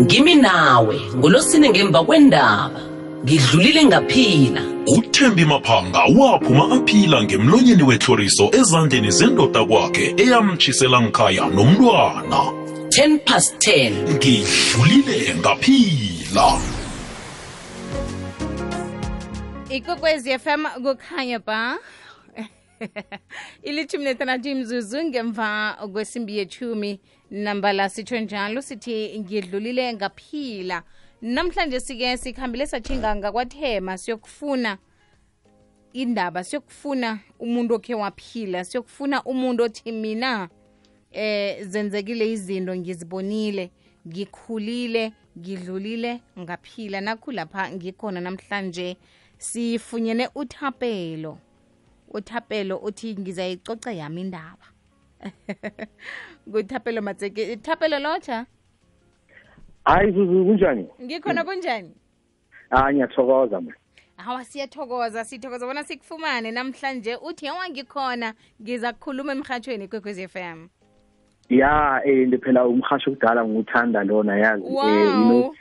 ngimi nawe ngolosine ngemva kwendaba. Ngidlulile ngaphila. Uthembi maphanga waphuma aphila ngemlonyeni wetlhoriso ezandleni zendoda kwakhe eyamtshisela nkhaya nomntwana. 10 past 10 ngidlulile ngaphila. Ikwekwezi fm kukhanya ba. ilithumi nethandathu imzuzu ngemva kwesimbi yethumi nambala sitsho njalo sithi ngidlulile ngaphila namhlanje sike sikhambile sathinga ngakwathema siyokufuna indaba siyokufuna umuntu okhe waphila siyokufuna umuntu othi mina eh zenzekile izinto ngizibonile ngikhulile ngidlulile ngaphila. Nakhulapha ngikhona namhlanje sifunyene uthapelo uthapelo uthi ngizayicoce yami indaba. Nguthapelo matseke thapelo lotsha? Hayi zuzu kunjani? Ngikhona kunjani? Ah ngiyathokoza ma. Hawa siyathokoza sithokoza bona sikufumane. Namhlanje uthi yawa ngikhona ngiza kukhuluma emhatshweni kwekwez f m. Ya eh phela umhasho kudala ngiwuthanda lona yazi you know. wow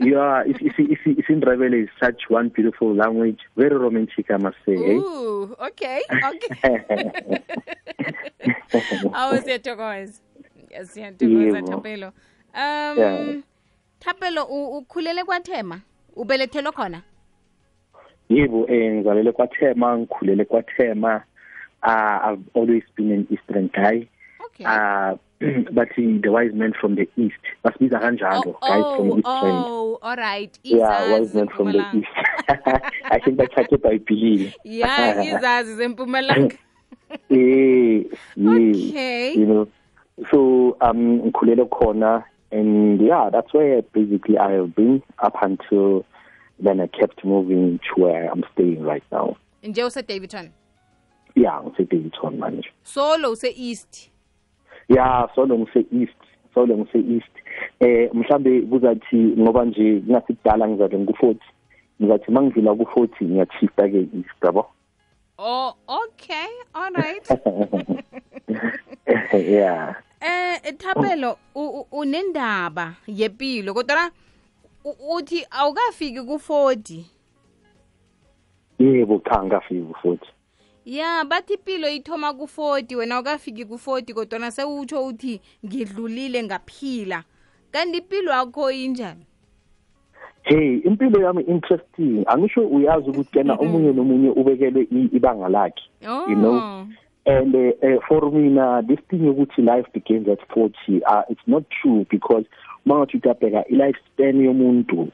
yeah if, if in isindebele is such one beautiful language very romantic i must say eh? Ooh, okay okay. Awu siyathokoza. Siyathokoza Yebo. thapelo. Um Yeah. thapelo u- ukhulele kwathema? Ubelethelwe khona? Yebo eh ngizalele kwathema ngikhulele kwathema. Uh, i've always been an eastern guy. Okay. Uh bathi the wise man from the east. Basibiza kanjalo guys from oh, east oh, all right. Yeah wise man from the east. I think bathathe ebhayibhilini ya izazi zempumalanga eh yeah. Okay. You know so um ngikhulele khona and yeah that's where basically i have been up until then i kept moving to where i'm staying right now. Nje use-davidton? Yeah ngise Davidson manje solo use-east yeah solo ngise east solo ngise east. Eh mhlambe kuzathi ngoba nje kungasikudala ngizabe ngu40 ngizathi mangidlula ku40 ngiyachifta ke east yabo? Oh okay all right. Yeah. Eh thapelo unendaba yepilo kodwa uthi awukafiki ku-40 yebo cha ngafika ku40 ya bathi impilo ithoma ku-40 wena awukafiki ku-40 kodwana sewutsho uthi ngidlulile ngaphila. Kanti impilo yakho injani? Hey impilo yami interesting. Angisho uyazi ukuthi kena omunye nomunye ubekelwe i- ibanga lakhe oh you know? And uh, uh, for mina this thing ukuthi life begins at 40 uh, it's not true because mangathi utapeka i-life span yomuntu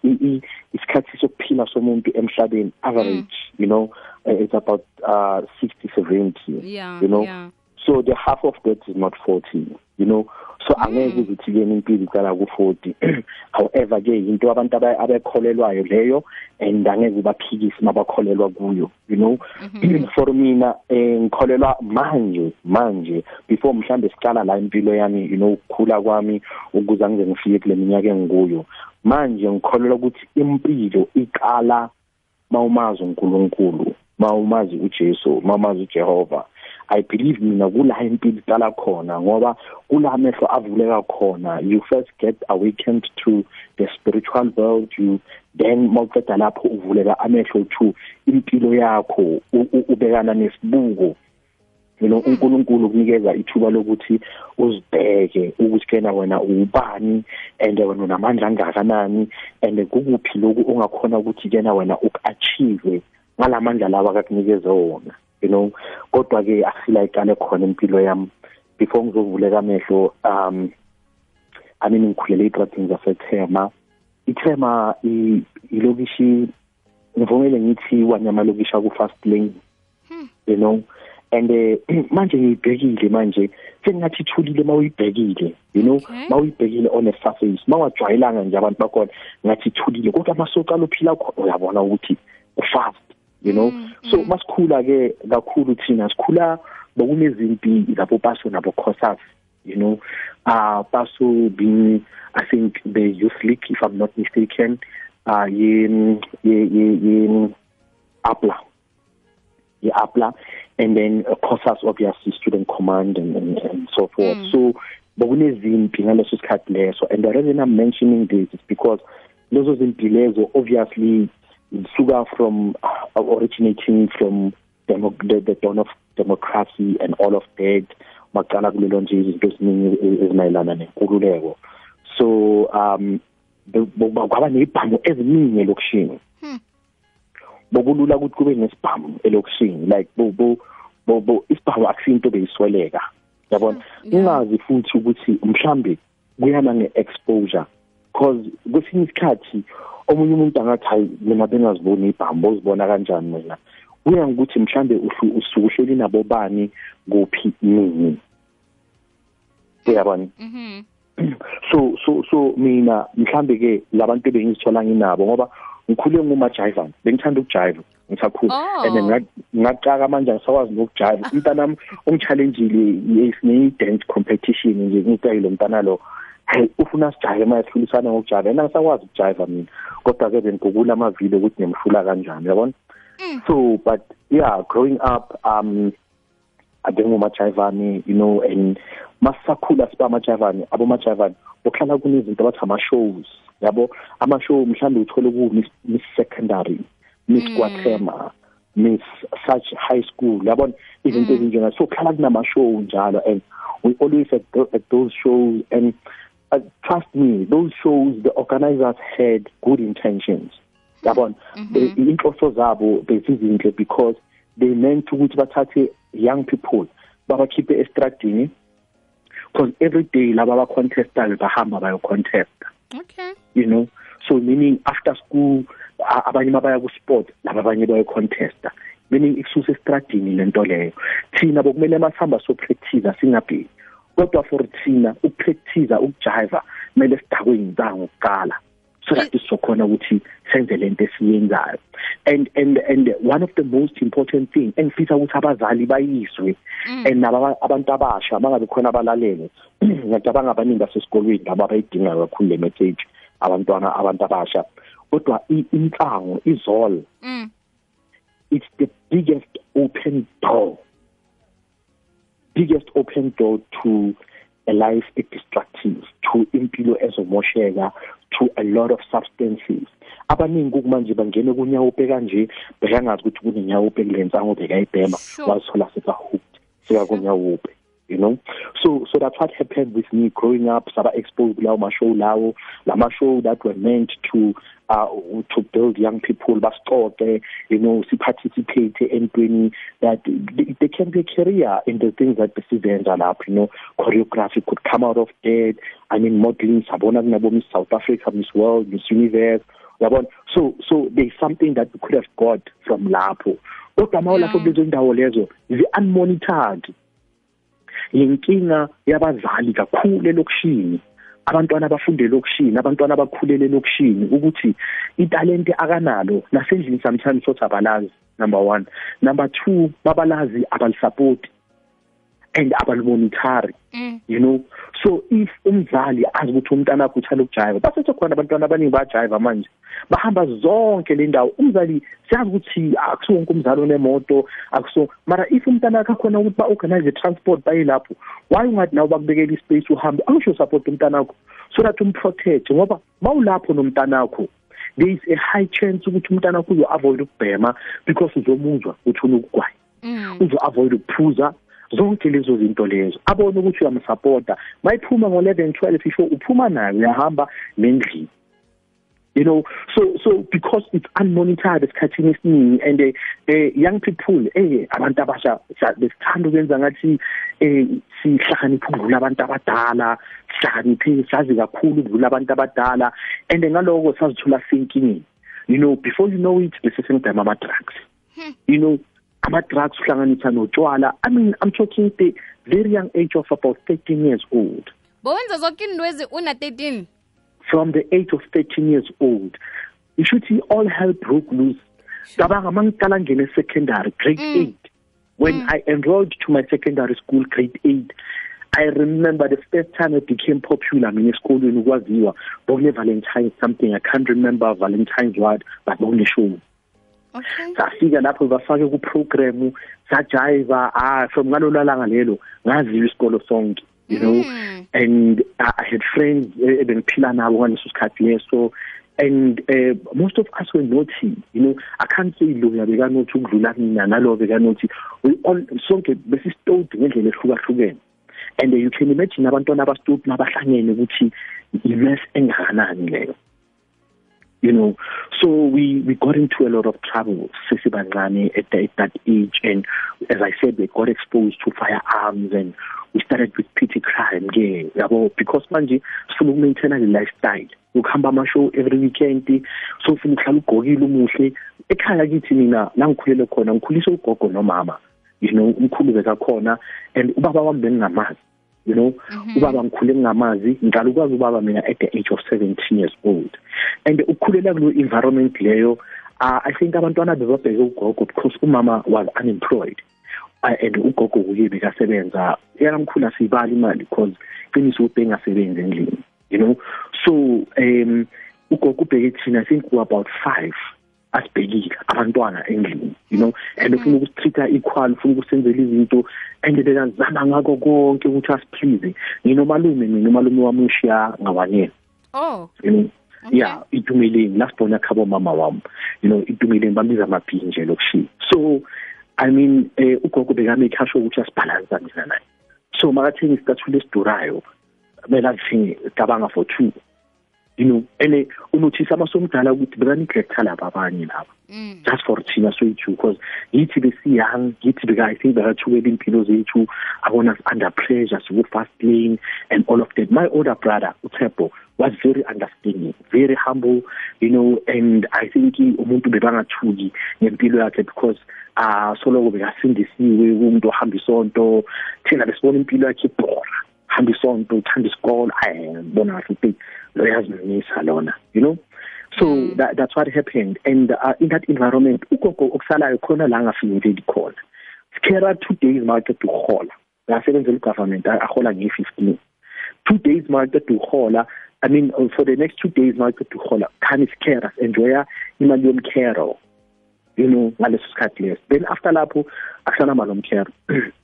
isikhathi sokuphila somuntu emhlabeni average you know uh, it's about uh, 60 70 yeah you know. yeah. So the half of that is not 40 you know. So angeke ukuthi ke impilo iqala ku40 however ke into abantu aba- abekholelwayo leyo and angeke baphikise mabakholelwa kuyo you know? For mina eh, ngikholelwa manje manje before mhlambe siqala la impilo yami you know ukukhula kwami ukuze ngize ngifike kule minyaka engikuyo manje ngikholelwa ukuthi impilo iqala mawumazi uNkulunkulu mawumazi uJesu mawumazi uJehova. I believe mina kula impilo iqala khona ngoba kula amehlo avuleka khona. You first get awakened to the spiritual world you then mawuqeda lapho uvuleka amehlo to impilo yakho u- u- ubekana nesibuko you know uNkulunkulu kunikeza ithuba lokuthi uzibheke ukuthi kena wena ubani and wena unamandla angakanani and kukuphi lokhu ongakhona ukuthi kena wena ukuachieve ngalamandla lawa akakunikeze wona. You know kodwa ke akusila iqale khona impilo yami. Before ngizovuleka amehlo um I mean ngikhulele eqathini zasethema. Ithema i- ilokishi ngivumele ngithi wanyama lokisha ku fast lane you know. And eh, manje ngiyibhekile manje sengathi ithulile mawuyibhekile you know. Okay. mawuyibhekile on a surface mawajwayelanga nje abantu bakhona ngathi ithulile kodwa masoka lophila khona uyabona ukuthi ufast. You know? So masikhula ke kakhulu thina. Sikhula bokunezimpi lapho baso nabo khosas you know? Uh baso being i think the youth league if i'm not mistaken uh ye ye ye, ye apla. ye-APLA and then uh, COSAS obviously student command and, and, and so forth. Mm. so bokunezimpi ngaleso sikhathi leso. And the reason I'm mentioning this is because lezo zimpi lezo obviously suka from uh, originating from demo, the, the dawn of democracy and all of that maqala kulelo nje izinto eziningi ezimayelana nenkululeko. So um kwaba nezibhamu eziningi elokushini bokulula ukuthi kube nesibhamu elokushini like bo bo bo isibhamu akusinto beyisweleka yabona? Ungazi futhi ukuthi mhlambe kuyana ngeexposure because kwesinye isikhathi omunye umuntu angathi hayi mina bengaziboni ibhambo uzibona kanjani mina? Kuya ngokuthi mhlambe usukuhleli nabo bani kuphi nini? Uyabona? Mhm so so so mina mhlambe ke labantu bengizithola nginabo ngoba ngikhule ngumajivan bengithanda ukujiva ngisakhula. Oh. and ngaqaka manje ngisakwazi nokujiva umntanami ungichallengeile yesine dance competition nje ngicayile umntana lo. Hey ufuna sijaye manje sifilisana ngokujiva and angisakwazi ukujiva mina. Kodwa ke bengigugula amavideo ukuthi ngimhlula kanjani yabona? So but yeah growing up um abengumajayivani you know and masakhula siba amajayivani abomajayivani bokuhlala kunezinto abathi ama-shows yabo? Ama-show mhlawumbe uthole ku miss, miss secondary miss mm. kwathema miss such high school yabona? Izinto ezinjenga so kuhlala kunama-show njalo and we always at, th at those shows and uh, trust me those shows the organizers had good intentions. Yabona? Eh, inhloso zabo bezizinhle because they meant ukuthi bathathe young people babakhiphe estradini because every day laba abacontestayo bahamba bayocontesta. Okay. You know? So meaning after school a- abanye mabaya ku-sport laba abanye bayocontesta. Meaning ikususe estradini lento leyo. Thina bokumele masihamba sopractice singabheki. Kodwa for thina ukupractice ukujiva kumele sidakwe yinzanga ukuqala so that sizokhona ukuthi senze lento esiyenzayo. And and and one of the most important thing engifisa ukuthi abazali bayizwe and naba abantu abasha bangabe khona abalalele ngiyacabanga abaningi basesikolweni laba abayidinga kakhulu le message abantwana abantu abasha. Kodwa inhlango izol mm. it's the biggest open door. Biggest open door to a life destructive to impilo ezomosheka to a lot of substances. Abaningi kumanje bangene kunyawo kanje bekangazi ukuthi kunenyawo kulensango bekayibhema Sure. wazithola sekahooked sekakunyawo you know? So so that's what happened with me growing up saba exposed kulawo mashow lawo lama show that were meant to uh to build young people basixoxe you know si participate entweni that th- there can be a career in the things that besizenza lapho you know? Choreography could come out of that. I mean modeling sabona kunabo miss south africa miss world miss universe yabona? So so there's something that we could have got from lapho. Kodwa mawulapho kulezo ndawo lezo zi unmonitored yinkinga yabazali kakhulu elokushini abantwana abafunde elokushini abantwana abakhulele elokushini ukuthi italente akanalo nasendlini sometimes sothi abalazi number one. Number two babalazi abalisupport and abalmonitari mm. you know. So if umzali azi ukuthi umntana wakhe uthanda ukujiva basethe khona abantwana abaningi bayajiva manje. Bahamba zonke le ndawo. Umzali siyazi ukuthi akusiwo wonke umzali onemoto akuso mara if umntana wakhe akhona ukuthi ba-organize transport baye lapho why ungathi nawe bakubekela ispace uhambe? Angisho support umntana wakho. So that umprotect ngoba mawulapho nomntana wakho there is a high chance ukuthi umntana wakho uzo-avoid ukubhema because uzomuzwa uthuna ukugwaya. Mm. Uzo-avoid ukuphuza zonke lezo zinto lezo. Abone ukuthi uyamsupporta. Mayiphuma ngo-11 12 isho uphuma nayo uyahamba nendlini. You know so so because it's unmonitored esikhathini esiningi and uh, uh, young people eh abantu abasha besithanda ukwenza ngathi eh sihlakaniphe ukudlula abantu abadala sihlakaniphe sazi kakhulu ukudlula abantu abadala and ngaloko sazithola sinkingeni you know before you know it bese sengibhema ama drugs you know ama-drugs uhlanganisa notshwala i mean i'm talking the very young age of about 13 years old. Bowenza zonke indwezi una-13 from the age of 13 years old. Ishuthi all hell broke loose. Cabanga mangiqala ngene secondary grade mm. 8 when mm. i enrolled to my secondary school grade 8 I remember the first time I became popular mina esikolweni ukwaziwa bokune Valentine something I can't remember Valentine's what but bokune show okay. Safika lapho bafake ku program sajiva ah from ngalolu langa lelo ngaziwa isikolo sonke you know. Mm. and I, I had friends eh, ebengiphila nabo ngaleso sikhathi leso. And uh, most of us were naughty you know. I can't say loya bekanothi ukudlula mina nalo bekanothi we all sonke besistowed ngendlela ehlukahlukene. And uh, you can imagine abantwana abastowed nabahlangene ukuthi imess engakanani leyo. You know. So we we got into a lot of trouble sisibancane at, the- at that age. And as i said we got exposed to firearms and we started with petty crime ke yabo? Because manje sifuna ukumaintain le lifestyle. Ukuhamba ama show every weekend so ufuna uhlala ugqokile umuhle. Ekhaya kithi mina la ngikhulele khona ngikhulisa ugogo nomama. You know umkhulu bekakhona and ubaba wami bengingamazi you know ubaba ngikhule ngingamazi ngiqala ukwazi ubaba mina at the age of 17 years old. And ukukhulela kulo environment leyo uh, i think abantwana bebabheke ugogo because umama was unemployed. Uh, and ugogo kuye bekasebenza. Yakamkhulu asibali imali because qiniso ubengasebenzi endlini you know. So um ugogo ubheke thina i think we about 5 asibhekile abantwana endlini you know? And ufuna ukusitreata equal ufuna ukusenzela izinto and bekazama ngako konke ukuthi asiplease nginomalume mina umalume wami ushiya ngawanele oh. You know? Okay. yeah itumeleni lasibona khabo mama wami. You know itumeleni bambiza amabhinje lokushi so i mean eh ugogo bekamake sure ukuthi asibhalansa mina naye. So makathenga isicathulo esidurayo kumele azithengi cabanga for two. You know ene unothisa amasomdala ukuthi bekaneglect laba abanye laba mm. just for thina swethu because yithi besiyang yithi beka i think bekathukela impilo zethu abona us under pressure siku fast lane and all of that my older brother uThebo was very understanding very humble you know and i think umuntu bebangathuki ngempilo yakhe because ah soloko bekasindisiwe umuntu ohamba isonto thina besibona impilo yakhe ibhora hamba isonto uthanda isikole ayibona kahle lo yazimisa lona you know? So mm. that, that's what happened. And uh, in that environment ugogo okusalayo khona la ngafinyeleli khona. Sikhera two days market uhola ngasebenzela government ahola nge-15 two days market uhola i mean uh, for the next two days market uhola khani sikhera enjoya imali yomkhero you know ngaleso sikhathi leso. Then after lapho akuhlala mali yomkhero.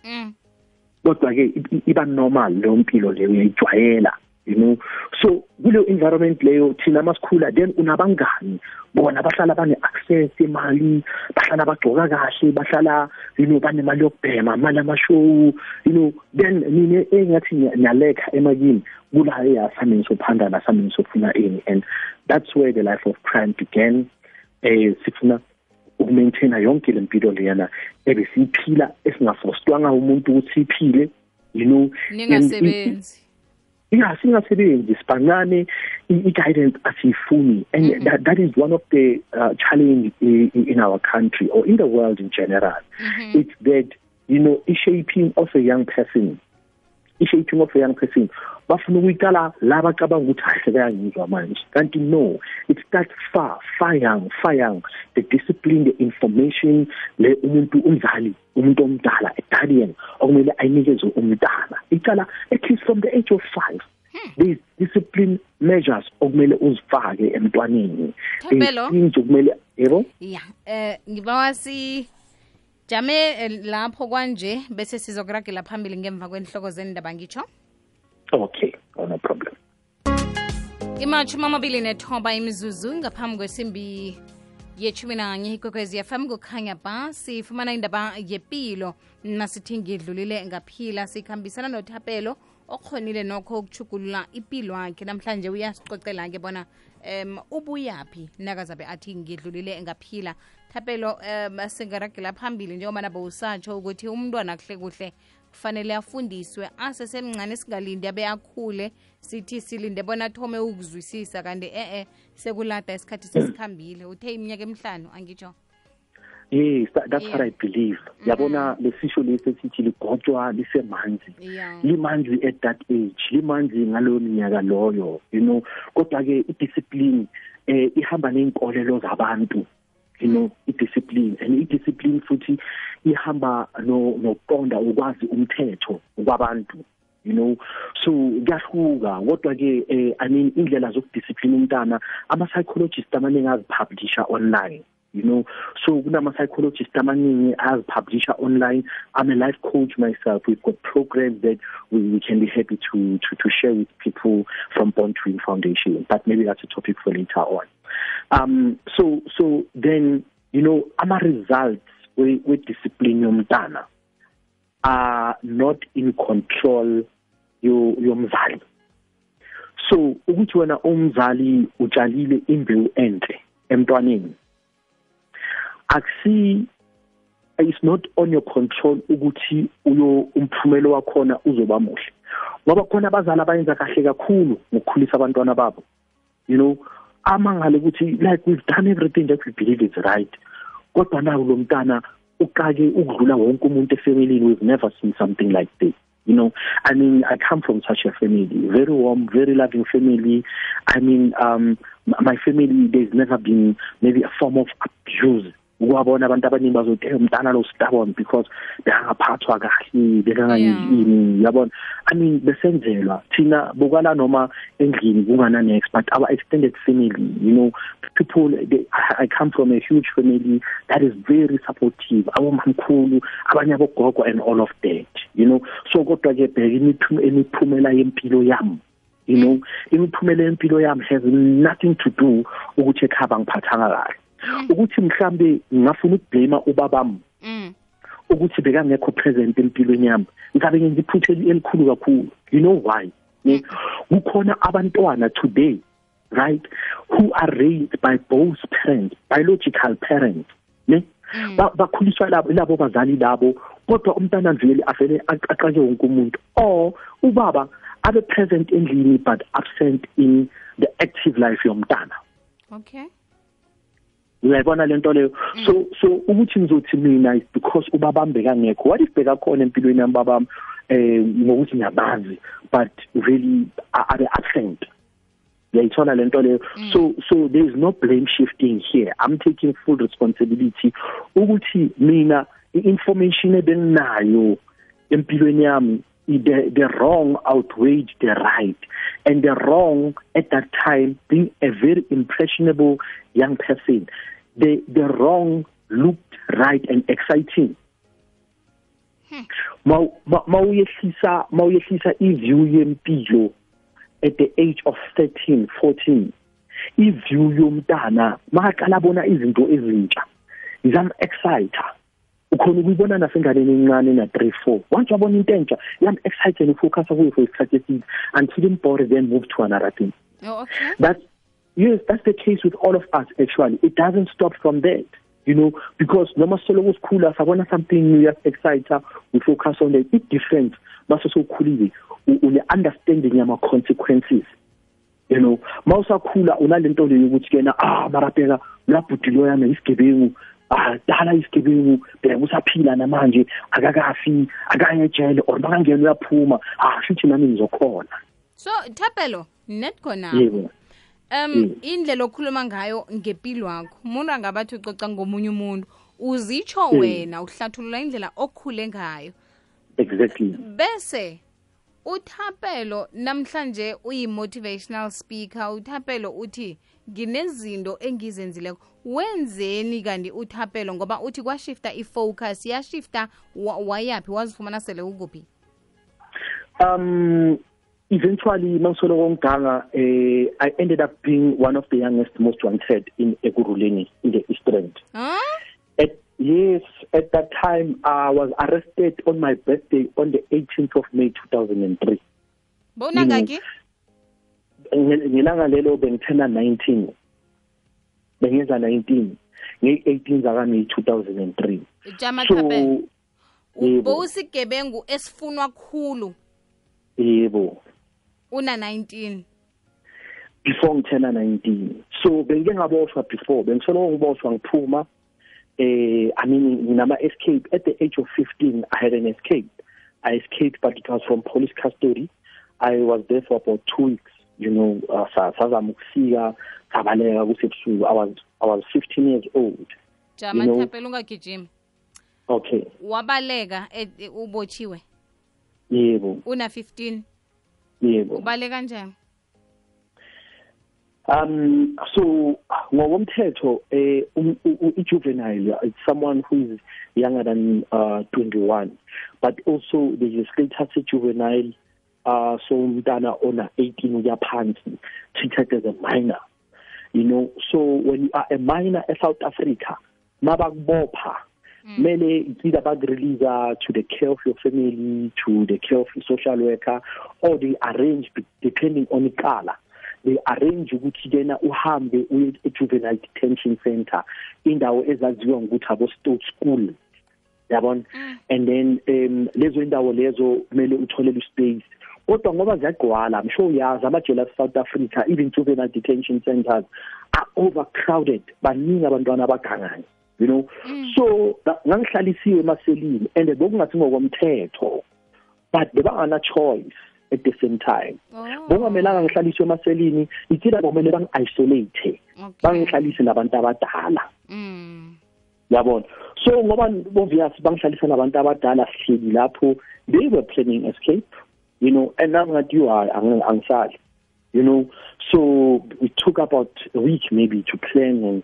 Mm. kodwa ke i- i- iba normal leyo mpilo leyo uyayijwayela you know. So kuleyo environment leyo thina masikhula then unabangani? Bona bahlala bane access imali bahlala bagcoka kahle bahlala you know banemali yokubhema mali amashow you know. Then nine engathi nyalekha emakini kula eyasamini sophandana samini sofuna ini and that's where the life of crime began. Eh sifuna ukumaintaina yonke lempilo leyana ebesiphila esingafostwanga umuntu ukuthi iphile you know. Ningasebenzi. Yeah singasebenzi sibancane i-guidance asiyifuni and Mhm. that, that is one of the uh, challenge in, in our country or in the world in general Mhm. it's that you know i-shaping of a young person i-shaping of a young person bafuna ukuyikala la bacabanga ukuthi hahle bayangizwa manje. Kanti no it starts far far young far young. The discipline the information le umuntu umzali umuntu omdala a guardian okumele ayinikeze umntana. Icala at least from the age of five. These discipline measures okumele uzifake emntwaneni. Thapelo? things okumele yebo? Ya eh ngibawa si jame eh, lapho kwanje bese sizokuragela phambili ngemva kwenhloko zendaba ngitsho? Okay oh, no problem. Imatshumi amabili nethoba imizuzu ngaphambi kwesimbi yetshumi nanye ikwekwezi yafam kukhanya ba sifumana indaba yepilo. Nasithi ngidlulile ngaphila sikhambisana nothapelo okhonile nokho ukuchugulula impilo yakhe namhlanje uyasicocela-ke bona um ubuyaphi? Nakazabe athi ngidlulile ngaphila thapelo um singaragela phambili njengoba nabo usatsho ukuthi umntwana kuhle kuhle kufanele afundiswe. Asesemncane singalindi abe akhule sithi silinde bona athome ukuzwisisa. Kanti e-e sekulada isikhathi sesikhambile. Uthe iminyaka emhlanu angitsho yes that, that's Yeah. what i believe. Yabona lesisho lesi esithi ligotshwa lisemanzi. Yeah. limanzi at that age limanzi ngaloyo minyaka loyo you know. Kodwa ke idiscipline eh ihamba ney'nkolelo zabantu you know discipline, and idiscipline futhi ihamba no noqonda ukwazi umthetho kwabantu you know. So kuyahluka. Kodwa ke eh i mean indlela zokudiscipline umntana ama psychologists amaningi azipublisha online you know. So kunama psychologists amaningi azipublisha online. I'm a life coach myself. We've got programs that we, we can be happy to to to share with people from Born Twin Foundation. But maybe that's a topic for later on um so so then you know ama results we we discipline yomntana are not in control yo yomzali. So ukuthi wena umzali utshalile imbewu enhle emntwaneni akusi it's not on your control ukuthi uyo umphumelo wakhona uzoba muhle. Ngoba khona abazali abayenza kahle kakhulu ngokukhulisa abantwana babo you know? Amangale ukuthi like we've done everything that we believe is right. Kodwa nawo lo mntana uqake ukudlula wonke umuntu efamilini we've never seen something like this you know? I mean i come from such a family very warm very loving family. I mean um my family there's never been maybe a form of abuse ukwabona abantu abaningi bazothi hey umntana lo stubborn because bekangaphathwa kahle bekangayini yabona i mean besenzelwa. Thina bukala noma endlini kungana next but our extended family you know people they, i come from a huge family that is very supportive. Abomkhulu abanye abogogo and all of that you know? So kodwa ke bheka imiphumela yempilo yami you know? Imiphumela yempilo yami has nothing to do ukuthi ekhaba ngiphathanga kahle. Ukuthi mhlambe ngafuna ukublame ubabami mm. Ukuthi bekangekho present empilweni yami. Ngabe ngenza iphutha elikhulu kakhulu. You know why? Ne kukhona abantwana today right who are raised by both parents biological parents ne? Bakhuliswa labo labo bazali labo kodwa umntana vele afele aqake wonke umuntu. Or ubaba abe present endlini but absent in the active life yomntana. Okay. Uyayibona lento leyo? So so ukuthi ngizothi mina is because ubabambe kangekho what if beka khona empilweni yami babami eh ngokuthi ngiyabazi but really are absent. Yayithola lento leyo? So so there is no blame shifting here. I'm taking full responsibility ukuthi mina i-information ebenginayo empilweni yami the the wrong outweighed the right. And the wrong at that time being a very impressionable young person. The the wrong looked right and exciting. Mawuyehlisa mawuyehlisa iview yempilo at the age of 13 14 iview yomntana makaqala bona izinto ezintsha. Izam exciter. Ukhona ukuyibona nasenganeni encane na 3 4 once wabona into entsha yam excited ufocus kuyo for isikhathi eside until imbore then move to another thing. Oh okay. That's yes that's the case with all of us actually. It doesn't stop from that you know because noma solo kusikhula sabona something new yes exciter we focus on it it different mase sokhulile une understanding yama consequences you know. Mawusakhula unalento leyo ukuthi kena ah marapela labhudilo yami isigebengu. Ah dala isigebengu bheka usaphila namanje akakafi akaye ejele or makangena uyaphuma. Ah shithi nami ngizokhona. So thapelo net khona. Yebo. Um indlela okhuluma ngayo ngempilo wakho umuntu angabathi ucoca ngomunye umuntu. Uzitsho wena uhlathulula indlela okhule ngayo. Exactly. Bese uthapelo namhlanje uyi-motivational speaker uthapelo uthi nginezinto engizenzileko. Wenzeni kanti uthapelo? Ngoba uthi kwashifta i-focus yashifta wayaphi? Wazifumana sele ukuphi? Um eventually mangisoloko ngiganga eh i ended up being one of the youngest most wanted in ekuruleni in the east end huh? at yes at that time i was arrested on my birthday on the 18th of may 2003 bowunangaki ngelanga lelo bengithena 19 bengenza 19 nge-18 zakami 2003 jama so thapelo yebo. bowusigebengu esifunwa khulu. Yebo. Una 19 before ngithena 19 so bengike ngaboshwa before. Bengisoloko ngiboshwa ngiphuma eh i mean nginama escape at the age of 15 i had an escape. I escaped but it was from police custody. I was there for about 2 weeks you know uh, sa- sazama ukusika sabaleka kusebusuku. I was i was 15 years old jama You ungagijima okay. Wabaleka et- ubotshiwe? Yebo. Una 15 yebo. Ubaleka njani Um so ngokomthetho eh um- i-juvenile it's someone who is younger than uh 21 but also there is status juvenile uh so umntana ona 18 uya phansi treated as a minor you know? So when you are a minor e South Africa mabakubopha mele either bakurelease to the care of your family to the care of your social worker or they arrange depending on ikala they arrange ukuthi kena uhambe uye e-juvenile detention center indawo ezaziwa ngokuthi abo state school yabona? And then um lezo indawo lezo kumele utholele space kodwa ngoba ziyagqwala i'm sure uyazi amajele South Africa even juvenile detention centers are overcrowded baningi abantwana abagangayo you know? So nga- ngangihlalisiwe emaselini and bokungathi ngokomthetho but bebangana choice at the same time. Oh, bongamelanga ngihlaliswe emaselini ithina bomele bangi-isolate bangihlalise nabantu abadala. Mm. yabona? So ngoba obvious bangihlalisa nabantu abadala sihleli lapho they were planning escape you know and nami ngathi you are ang- angisali you know? So we took about a week maybe to plan and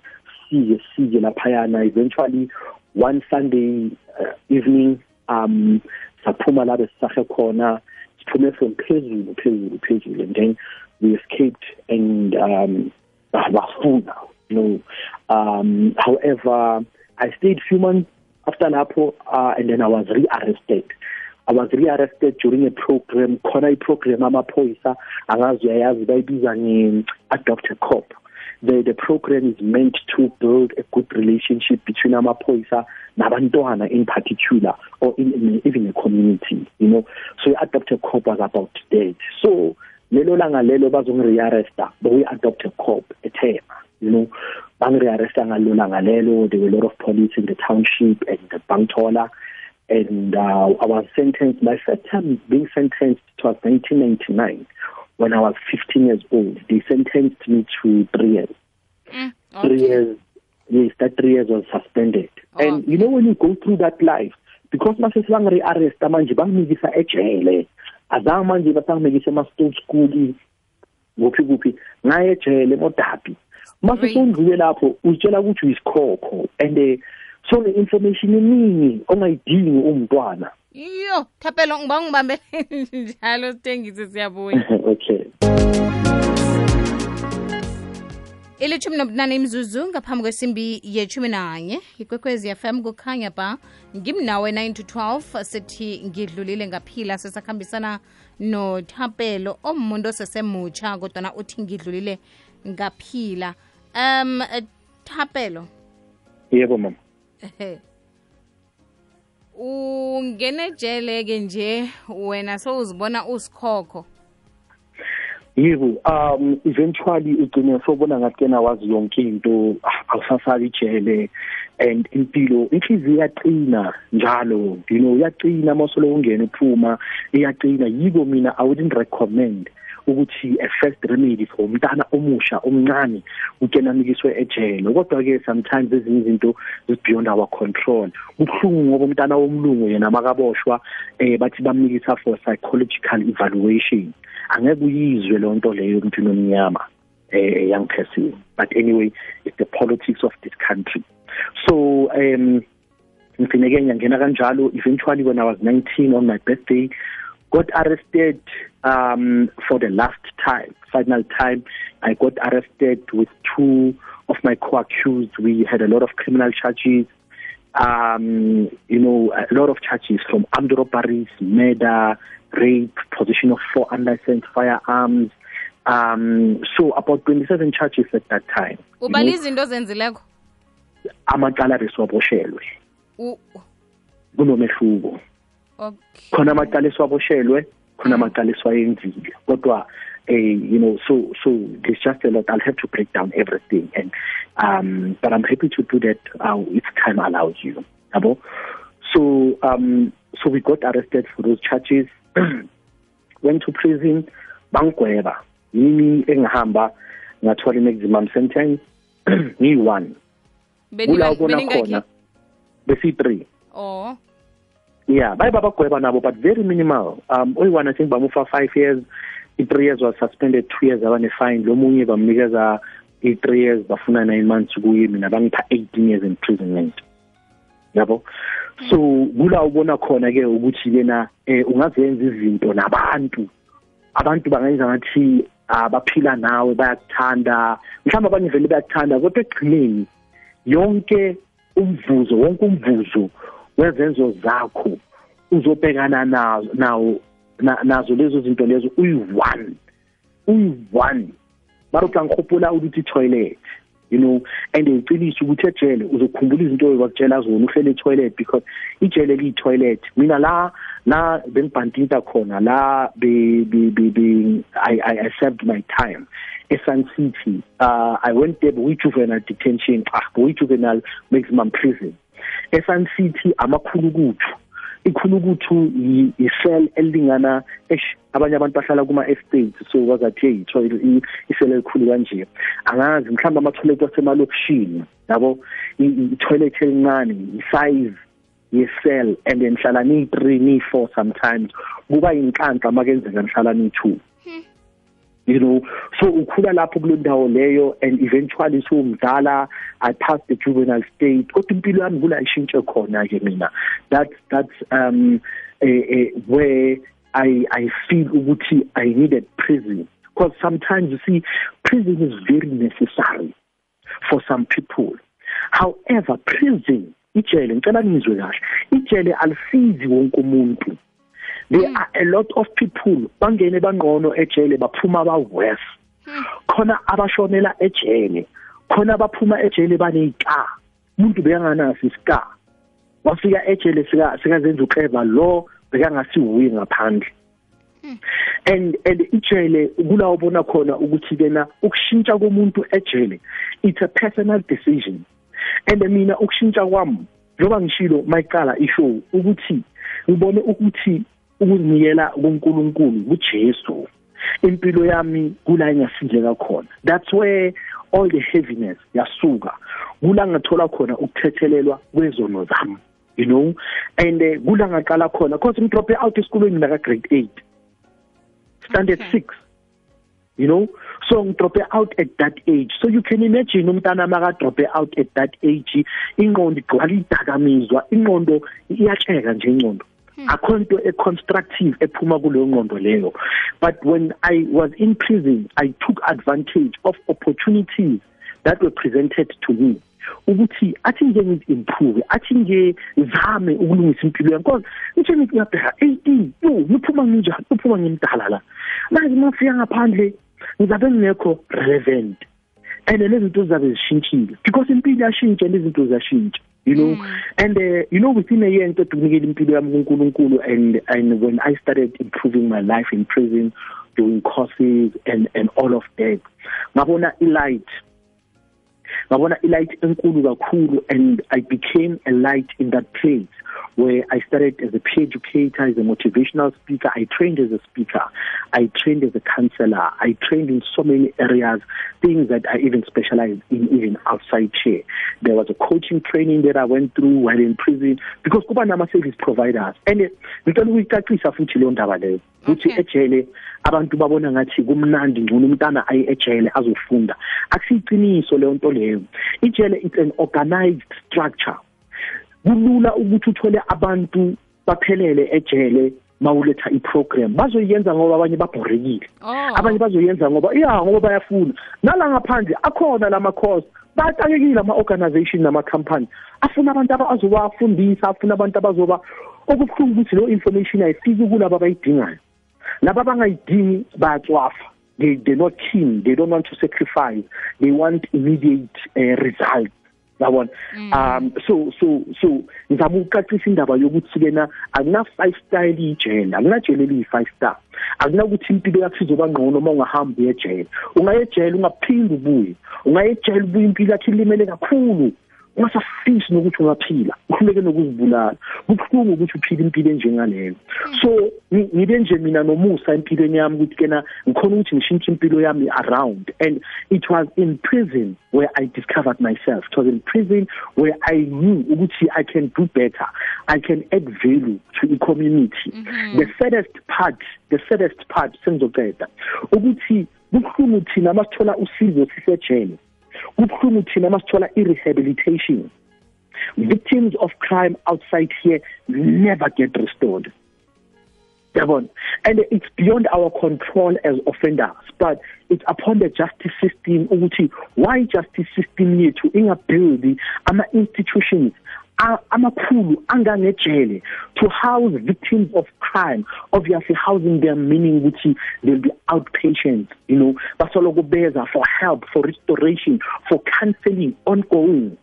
see see laphayana. Eventually one sunday uh, evening um saphuma la besisahe khona. Siphume from phezulu phezulu phezulu and then we escaped and um bafuna you know. Um however i stayed few months after lapho uh, and then i was rearrested. I was rearrested during a program khona iprogram amaphoyisa angazi uyayazi bayibiza nge-adopt a cop the the program is meant to build a good relationship between amaphoyisa nabantwana in particular or in, in even a community you know. So i-adopt a cop was about that. So lelo langa lelo bazongi-rearresta bakuyi-adopt a cop ethema you know. Bangi-rearresta ngalelo langa lelo there were a lot of police in the township and the bangtola and uh, I was sentenced. My first time being sentenced was 1999 when I was 15 years old. They sentenced me to three years. Mm. Three years. Yes, that three years was suspended. Oh. And you know when you go through that life, because mase sibangire-arresta manje bangimikisa ejele azange manje basangimikisa ema-state school kuphi kuphi ngaye ejele emodabi mase sowundlule lapho uzitshela ukuthi uyisikhokho and uh, so ne-information eningi ongayidingi umntwana yo thapelo ngiba ngibambele njalo sithengise siyabuya. Okay. Ilithumi nobunane imzuzu ngaphambi kwesimbi yethumi nanye. Ikwekwezi fm kukhanya ba ngimnawe 9 to 12 sithi ngidlulile ngaphila sesakhambisana nothapelo omuntu osesemutsha kodwana uthi ngidlulile ngaphila. Um thapelo. Yebo mama ungene jele-ke nje wena sowuzibona usikhokho. Yebo um eventually ugcine sobona ngathi kena wazi yonke into ah, awusasali ijele and impilo inhliziyo iyaqina njalo you know iyaqina masolo ungena uphuma iyaqina. Yiko mina i wouldn't recommend. Ukuthi a first remedy for umntana omusha omncane ukena mikiswe ejele. Kodwa ke sometimes ezinye izinto is beyond our control. Kubuhlungu ngoba umntana womlungu yena makaboshwa eh bathi bamnikisa for psychological evaluation. Angeke uyizwe lo nto leyo emntwini omnyama eh young person. But anyway it's the politics of this country. So um ngifike ngiyangena kanjalo. Eventually when i was 19 on my birthday got arrested um for the last time final time. I got arrested with two of my co-accused. We had a lot of criminal charges. Um you know a lot of charges from armed robberies murder rape possession of four unlicensed firearms. Um so about 27 charges at that time. Know, izinto ozenzileko? amacala beswaboshelwe U- kunomehluko okay. Khona amaqaliswa boshelwe, khona amaqaliswa esiwayenzile kodwa eh you know so so there's just a lot. I'll have to break down everything and um but i'm happy to do that uh, if time allows you. Yabo? So um so we got arrested for those charges. Went to prison. Bangigweba. Yimi engihamba ngathola i-maximum sentence? Ngiyi-one kula ubona khona. Besi-three oh yeah baye babagweba nabo but very minimal. Um oyi-one i think bamufa five years. I-three years was suspended two years abane-fine lo munye bamnikeza i-three years bafuna nine months kuye. Mina bangipha eighteen years imprisonment yabo? So kula ubona khona ke ukuthi kena eh ungazenza izinto nabantu. Abantu bangayenza ngathi abaphila nawe bayakuthanda. Mhlawumbe abanye vele bayakuthanda kodwa ekugcineni yonke umvuzo wonke umvuzo wezenzo zakho uzobhekana nazo nawo nazo lezo zinto lezo uyi-one. Uyi-one. Mara uhlangikhuphula ukuthi toilet you know and iqiniso ukuthi ejele uzokhumbula izinto ebakutshela zona uhlele etoilet because ijele liyi-toilet. Mina la la bengibhantinta khona la be, be, be, be I, I, I served my time eSun City. Uh I went there with juvenile detention ah with juvenile maximum prison. eSun City amakhulu kuthu ikhulukuthu isel elingana abanye abantu bahlala kuma estates so bazathi hey isel elikhulu kanje. Angazi mhlawumbe ama-toilet wasemalokishini yabo? I-toilet elincane i-size yesel and then hlala niyi-three niyi-four sometimes. Kuba yinhlanhla makenzeka nihlala niyi-two you know. So ukhula lapho kulo ndawo leyo and eventually sowumdala i passed the juvenile state. Kodwa impilo yami kula ishintshe khona ke mina. That's that's um eh, eh, where i i feel ukuthi i needed prison. Because sometimes you see prison is very necessary for some people. However prison ijele ngicela ngizwe kahle ijele alisizi wonke umuntu there mm. are a lot of people bangene bangqono ejele baphuma ba worse mm. khona abashonela ejele khona baphuma ejele baneyika umuntu beyanganasi iska wafika ejele sika sikazenza uclever lo bekangasiwuyi ngaphandle mm. and and ijele kula ubona khona ukuthi kena ukushintsha komuntu ejele it's a personal decision and mina ukushintsha kwami njoba ngishilo mayiqala ishow ukuthi ngibone ukuthi ukuzinikela kuNkulunkulu kuJesu. Impilo yami kula engasindleka khona. That's where all the heaviness yasuka. Kula ngathola khona ukuthethelelwa kwezono zami you know? And uh, kula ngaqala khona because ngidrope out esikolweni ngaka grade 8 standard okay. 6 you know? So ngidrope out at that age. So you can imagine umntana maka drop out at that age ingqondo igcwala idakamizwa ingqondo iyatsheka nje ingqondo. Hmm. Akho nto econstructive ephuma kuleyo ngqondo leyo. But when i was in prison i took advantage of opportunities that were presented to me. Ukuthi athi nje ngi-improve athi nje zame ukulungisa impilo yami. Because nje ngithi ngiyabheka 18 yo ngiphuma nginjani? Uphuma ngimdala la? Manje mafika ngaphandle ngizabe ngekho relevant. And lezinto zizabe zishintshile. Because impilo yashintsha lezinto ziyashintsha. You know? Mm. and uh, you know within a year ngiceda ukunikela impilo yami kuNkulunkulu and and when I started improving my life in prison doing courses and and all of that ngabona ilight. Ngabona ilight enkulu kakhulu and I became a light in that place where I started as a peer educator, as a motivational speaker. I trained as a speaker. I trained as a counselor. I trained in so many areas, things that I even specialized in even outside here. There was a coaching training that I went through while in prison because kuba nama service providers. And eh, ngicela ukuyicacisa futhi leyo ndaba leyo. Ukuthi ejele abantu babona ngathi kumnandi ngcono umntana ayi ejele azofunda. Akusiqiniso leyo nto leyo. Ijele it's an organized structure kulula ukuthi uthole abantu baphelele ejele mawuletha iprogram. Bazoyenza ngoba abanye babhorekile. Oh. abanye bazoyenza ngoba iya ngoba bayafuna. Nala ngaphandle akhona lama course batakekile ama organization nama company afuna abantu abazobafundisa afuna abantu abazoba okubuhlungu ukuthi lo information ayifiki kulabo abayidingayo. Laba abangayidingi bayatswafa they they're not keen they don't want to sacrifice. They want immediate uh, results yabona? Um so so so ngizama ukucacisa indaba yokuthi kena akuna five star ijele akunajele eliyi five star. Akunakuthi impilo yakho izoba ngcono uma ungahamba uyejele ungayejele ungaphindi ubuye. Ungayejele ubuye impilo yakho ilimele kakhulu. Ungasafisi nokuthi ungaphila uhluleke nokuzibulala kubuhlungu ukuthi uphile impilo enjengaleyo so ngi- ngibe nje mina nomusa empilweni yami ukuthi kena ngikhona ukuthi ngishintshe impilo yami around. And it was in prison where I discovered myself. It was in prison where I knew ukuthi I can do better. I can add value to the community the saddest part the saddest part sengizoqeda ukuthi kubuhlungu thina masithola usizo sisejele. Kubuhlungu thina masithola i-rehabilitation. Victims of crime outside here never get restored. Yabona? And it's beyond our control as offenders but it's upon the justice system ukuthi why justice system yethu ingabuildi ama-institutions amakhulu angangejele to house victims of crime. Obviously housing them meaning ukuthi they'll be outpatients you know. Basoloko beza for help for restoration for counseling ongoing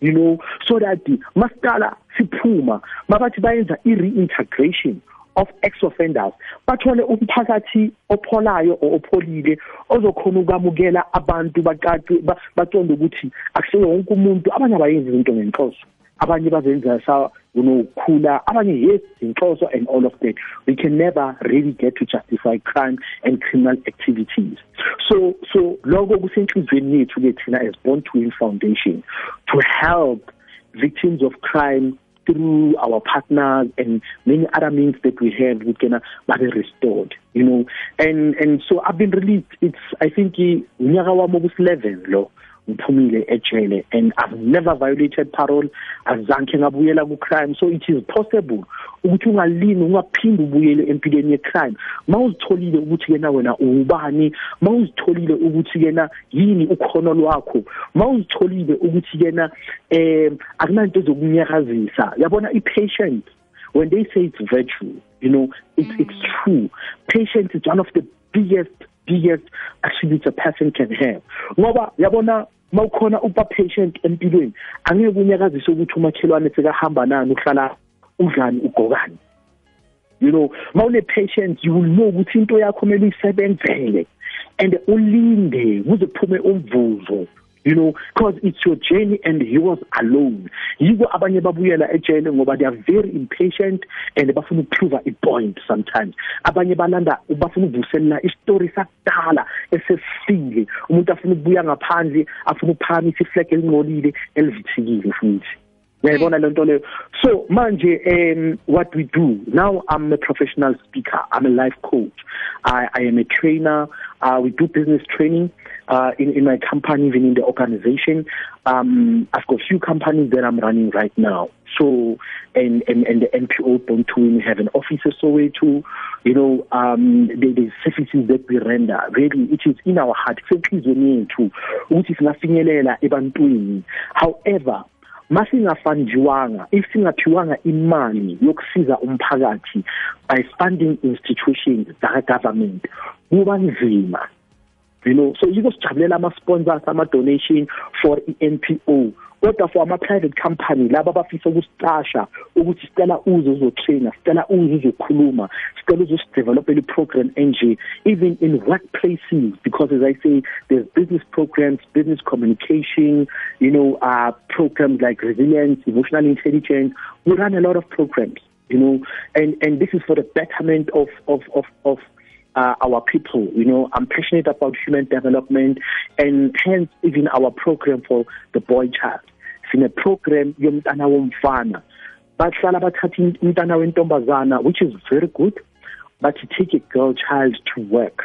you know. So that masiqala siphuma mabathi bayenza i-reintegration of ex-offenders. Bathole umphakathi opholayo or opholile ozokhona ukwamukela abantu baqaqe ba- baqonde ukuthi akusiwo wonke umuntu abanye abayenzi izinto ngenhloso. Abanye bazenza sa you know abanye yes inhloso and all of that. We can never really get to justify crime and criminal activities. So so lokho kusenhlizweni yethu ke thina as born to foundation to help victims of crime through our partners and many other means that we have we can uh, be restored you know. And and so i've been released it's i think unyaka wami okus11 lo ngiphumile ejele and I've never violated parole. Azange ngabuyela ku crime so it is possible ukuthi ungalini ungaphindi ubuyele empilweni ye crime mawuzitholile ukuthi kena wena ubani mawuzitholile ukuthi kena yini ukhono lwakho mawuzitholile ukuthi kena eh akunanto zokunyakazisa. Yabona i patient when they say it's virtue you know it's mm. it's true. Patience is one of the biggest biggest attributes a person can have. Ngoba yabona mawukhona uba patient empilweni. Angeke unyakazise ukuthi umakhelwane sekahamba nani uhlala udlani ugokani you know mawune patient you will know ukuthi into yakho kumele uyisebenzele and ulinde kuze kuphume umvuzo. You know because it's your journey and he was alone yiko abanye babuyela ejele ngoba they are very impatient and bafuna ukuprove a point sometimes. Abanye balanda bafuna ukuvuselela istory sakudala esesifile. Umuntu afuna ukubuya ngaphandle afuna ukuphakamisa iflag elingcolile elivithikile futhi. Uyayibona lento leyo? So manje um what we do now i'm a professional speaker. I'm a life coach. I i am a trainer. Uh we do business training uh in in my company even in the organization. Um i've got a few companies that i'm running right now. So and and and the NPO Born to Win have an office so way to you know um the, the services that we render really it is in our heart. Senhlizweni yethu ukuthi singafinyelela ebantwini. However masingafandiwanga if singaphiwanga imali yokusiza umphakathi by funding institutions za government kuba nzima. You know so yiko sijabulela ama sponsors ama donation for iNPO kodwa for ama private company laba abafisa ukusicasha ukuthi sicela uze uzotrainer sicela uze uzokhuluma sicela uze usidevelopele program enje even in workplaces because as i say there's business programs business communication you know uh programs like resilience emotional intelligence. We run a lot of programs you know and and this is for the betterment of of of of uh, our people. You know, I'm passionate about human development and hence even our program for the boy child. Sine program yomntana womfana. Which is very good but to take a girl child to work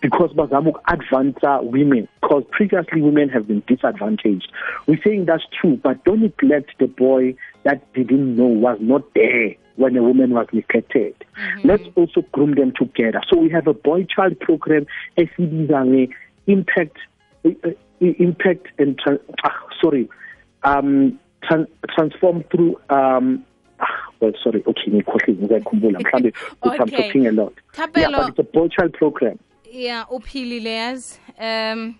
because bazama uku-advance women because previously women have been disadvantaged we're saying that's true but don't neglect the boy that didn't know was not there when a woman was neglected mm-hmm. let's also groom them together. So we have a boy child program nge-impact uh, impact and ah, sorry um tran- transform through um well sorry okay mhlambe okay. I'm talking a lot. Yeah but it's a boy child program. Yeah uphilile yazi. Um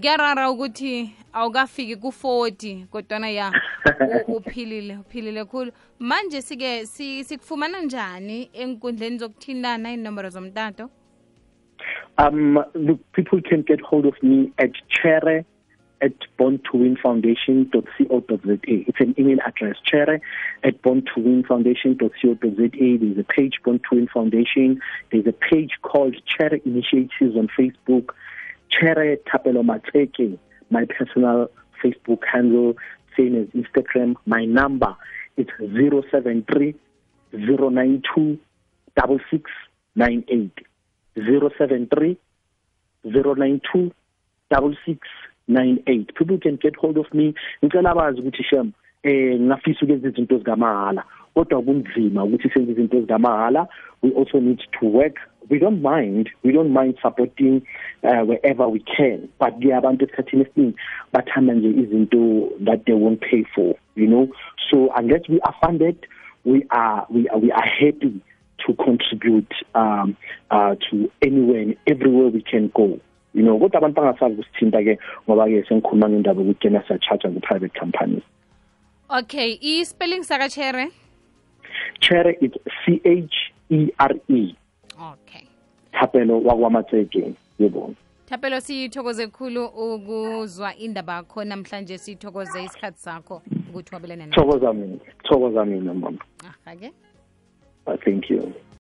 kuyarara ukuthi awukafiki ku-40 kodwana ya uphilile uphilile khulu manje sike sikufumana njani enkundleni zokuthintana inomboro zomtato um the people can get hold of me at chere at born2winfoundation.co.za. It's an email address, chere at born2winfoundation.co.za. There's a page, Born to Win Foundation. There's a page called Chere Initiatives on Facebook. Chere Tapelo Mateke, my personal Facebook handle, same as Instagram. My number, it's 073 092 6698. 073 092 6698 people can get hold of me ngicela bazi ukuthi shem eh ngafisa ukwenza izinto zikamahala kodwa kunzima ukuthi senze izinto zikamahala we also need to work. We don't mind we don't mind supporting uh, wherever we can but ke abantu esikhathini esiningi bathanda nje izinto that they won't pay for you know? So unless we are funded we are we are, we are happy to contribute um uh to anywhere and everywhere we can go you know? Kodwa abantu bangasazi kusithinta ke ngoba ke sengikhuluma ngendaba ukuthi kena siyacharge ku private companies okay i-spelling sakachere chere it's c h e r e. Okay. Thapelo wakwamatseke yebo thapelo sithokoze khulu ukuzwa indaba yakho namhlanje sithokoze isikhathi sakho ukuthi wabelane thokoza mina thokoza mina mama. Ah, okay. Uh, thank you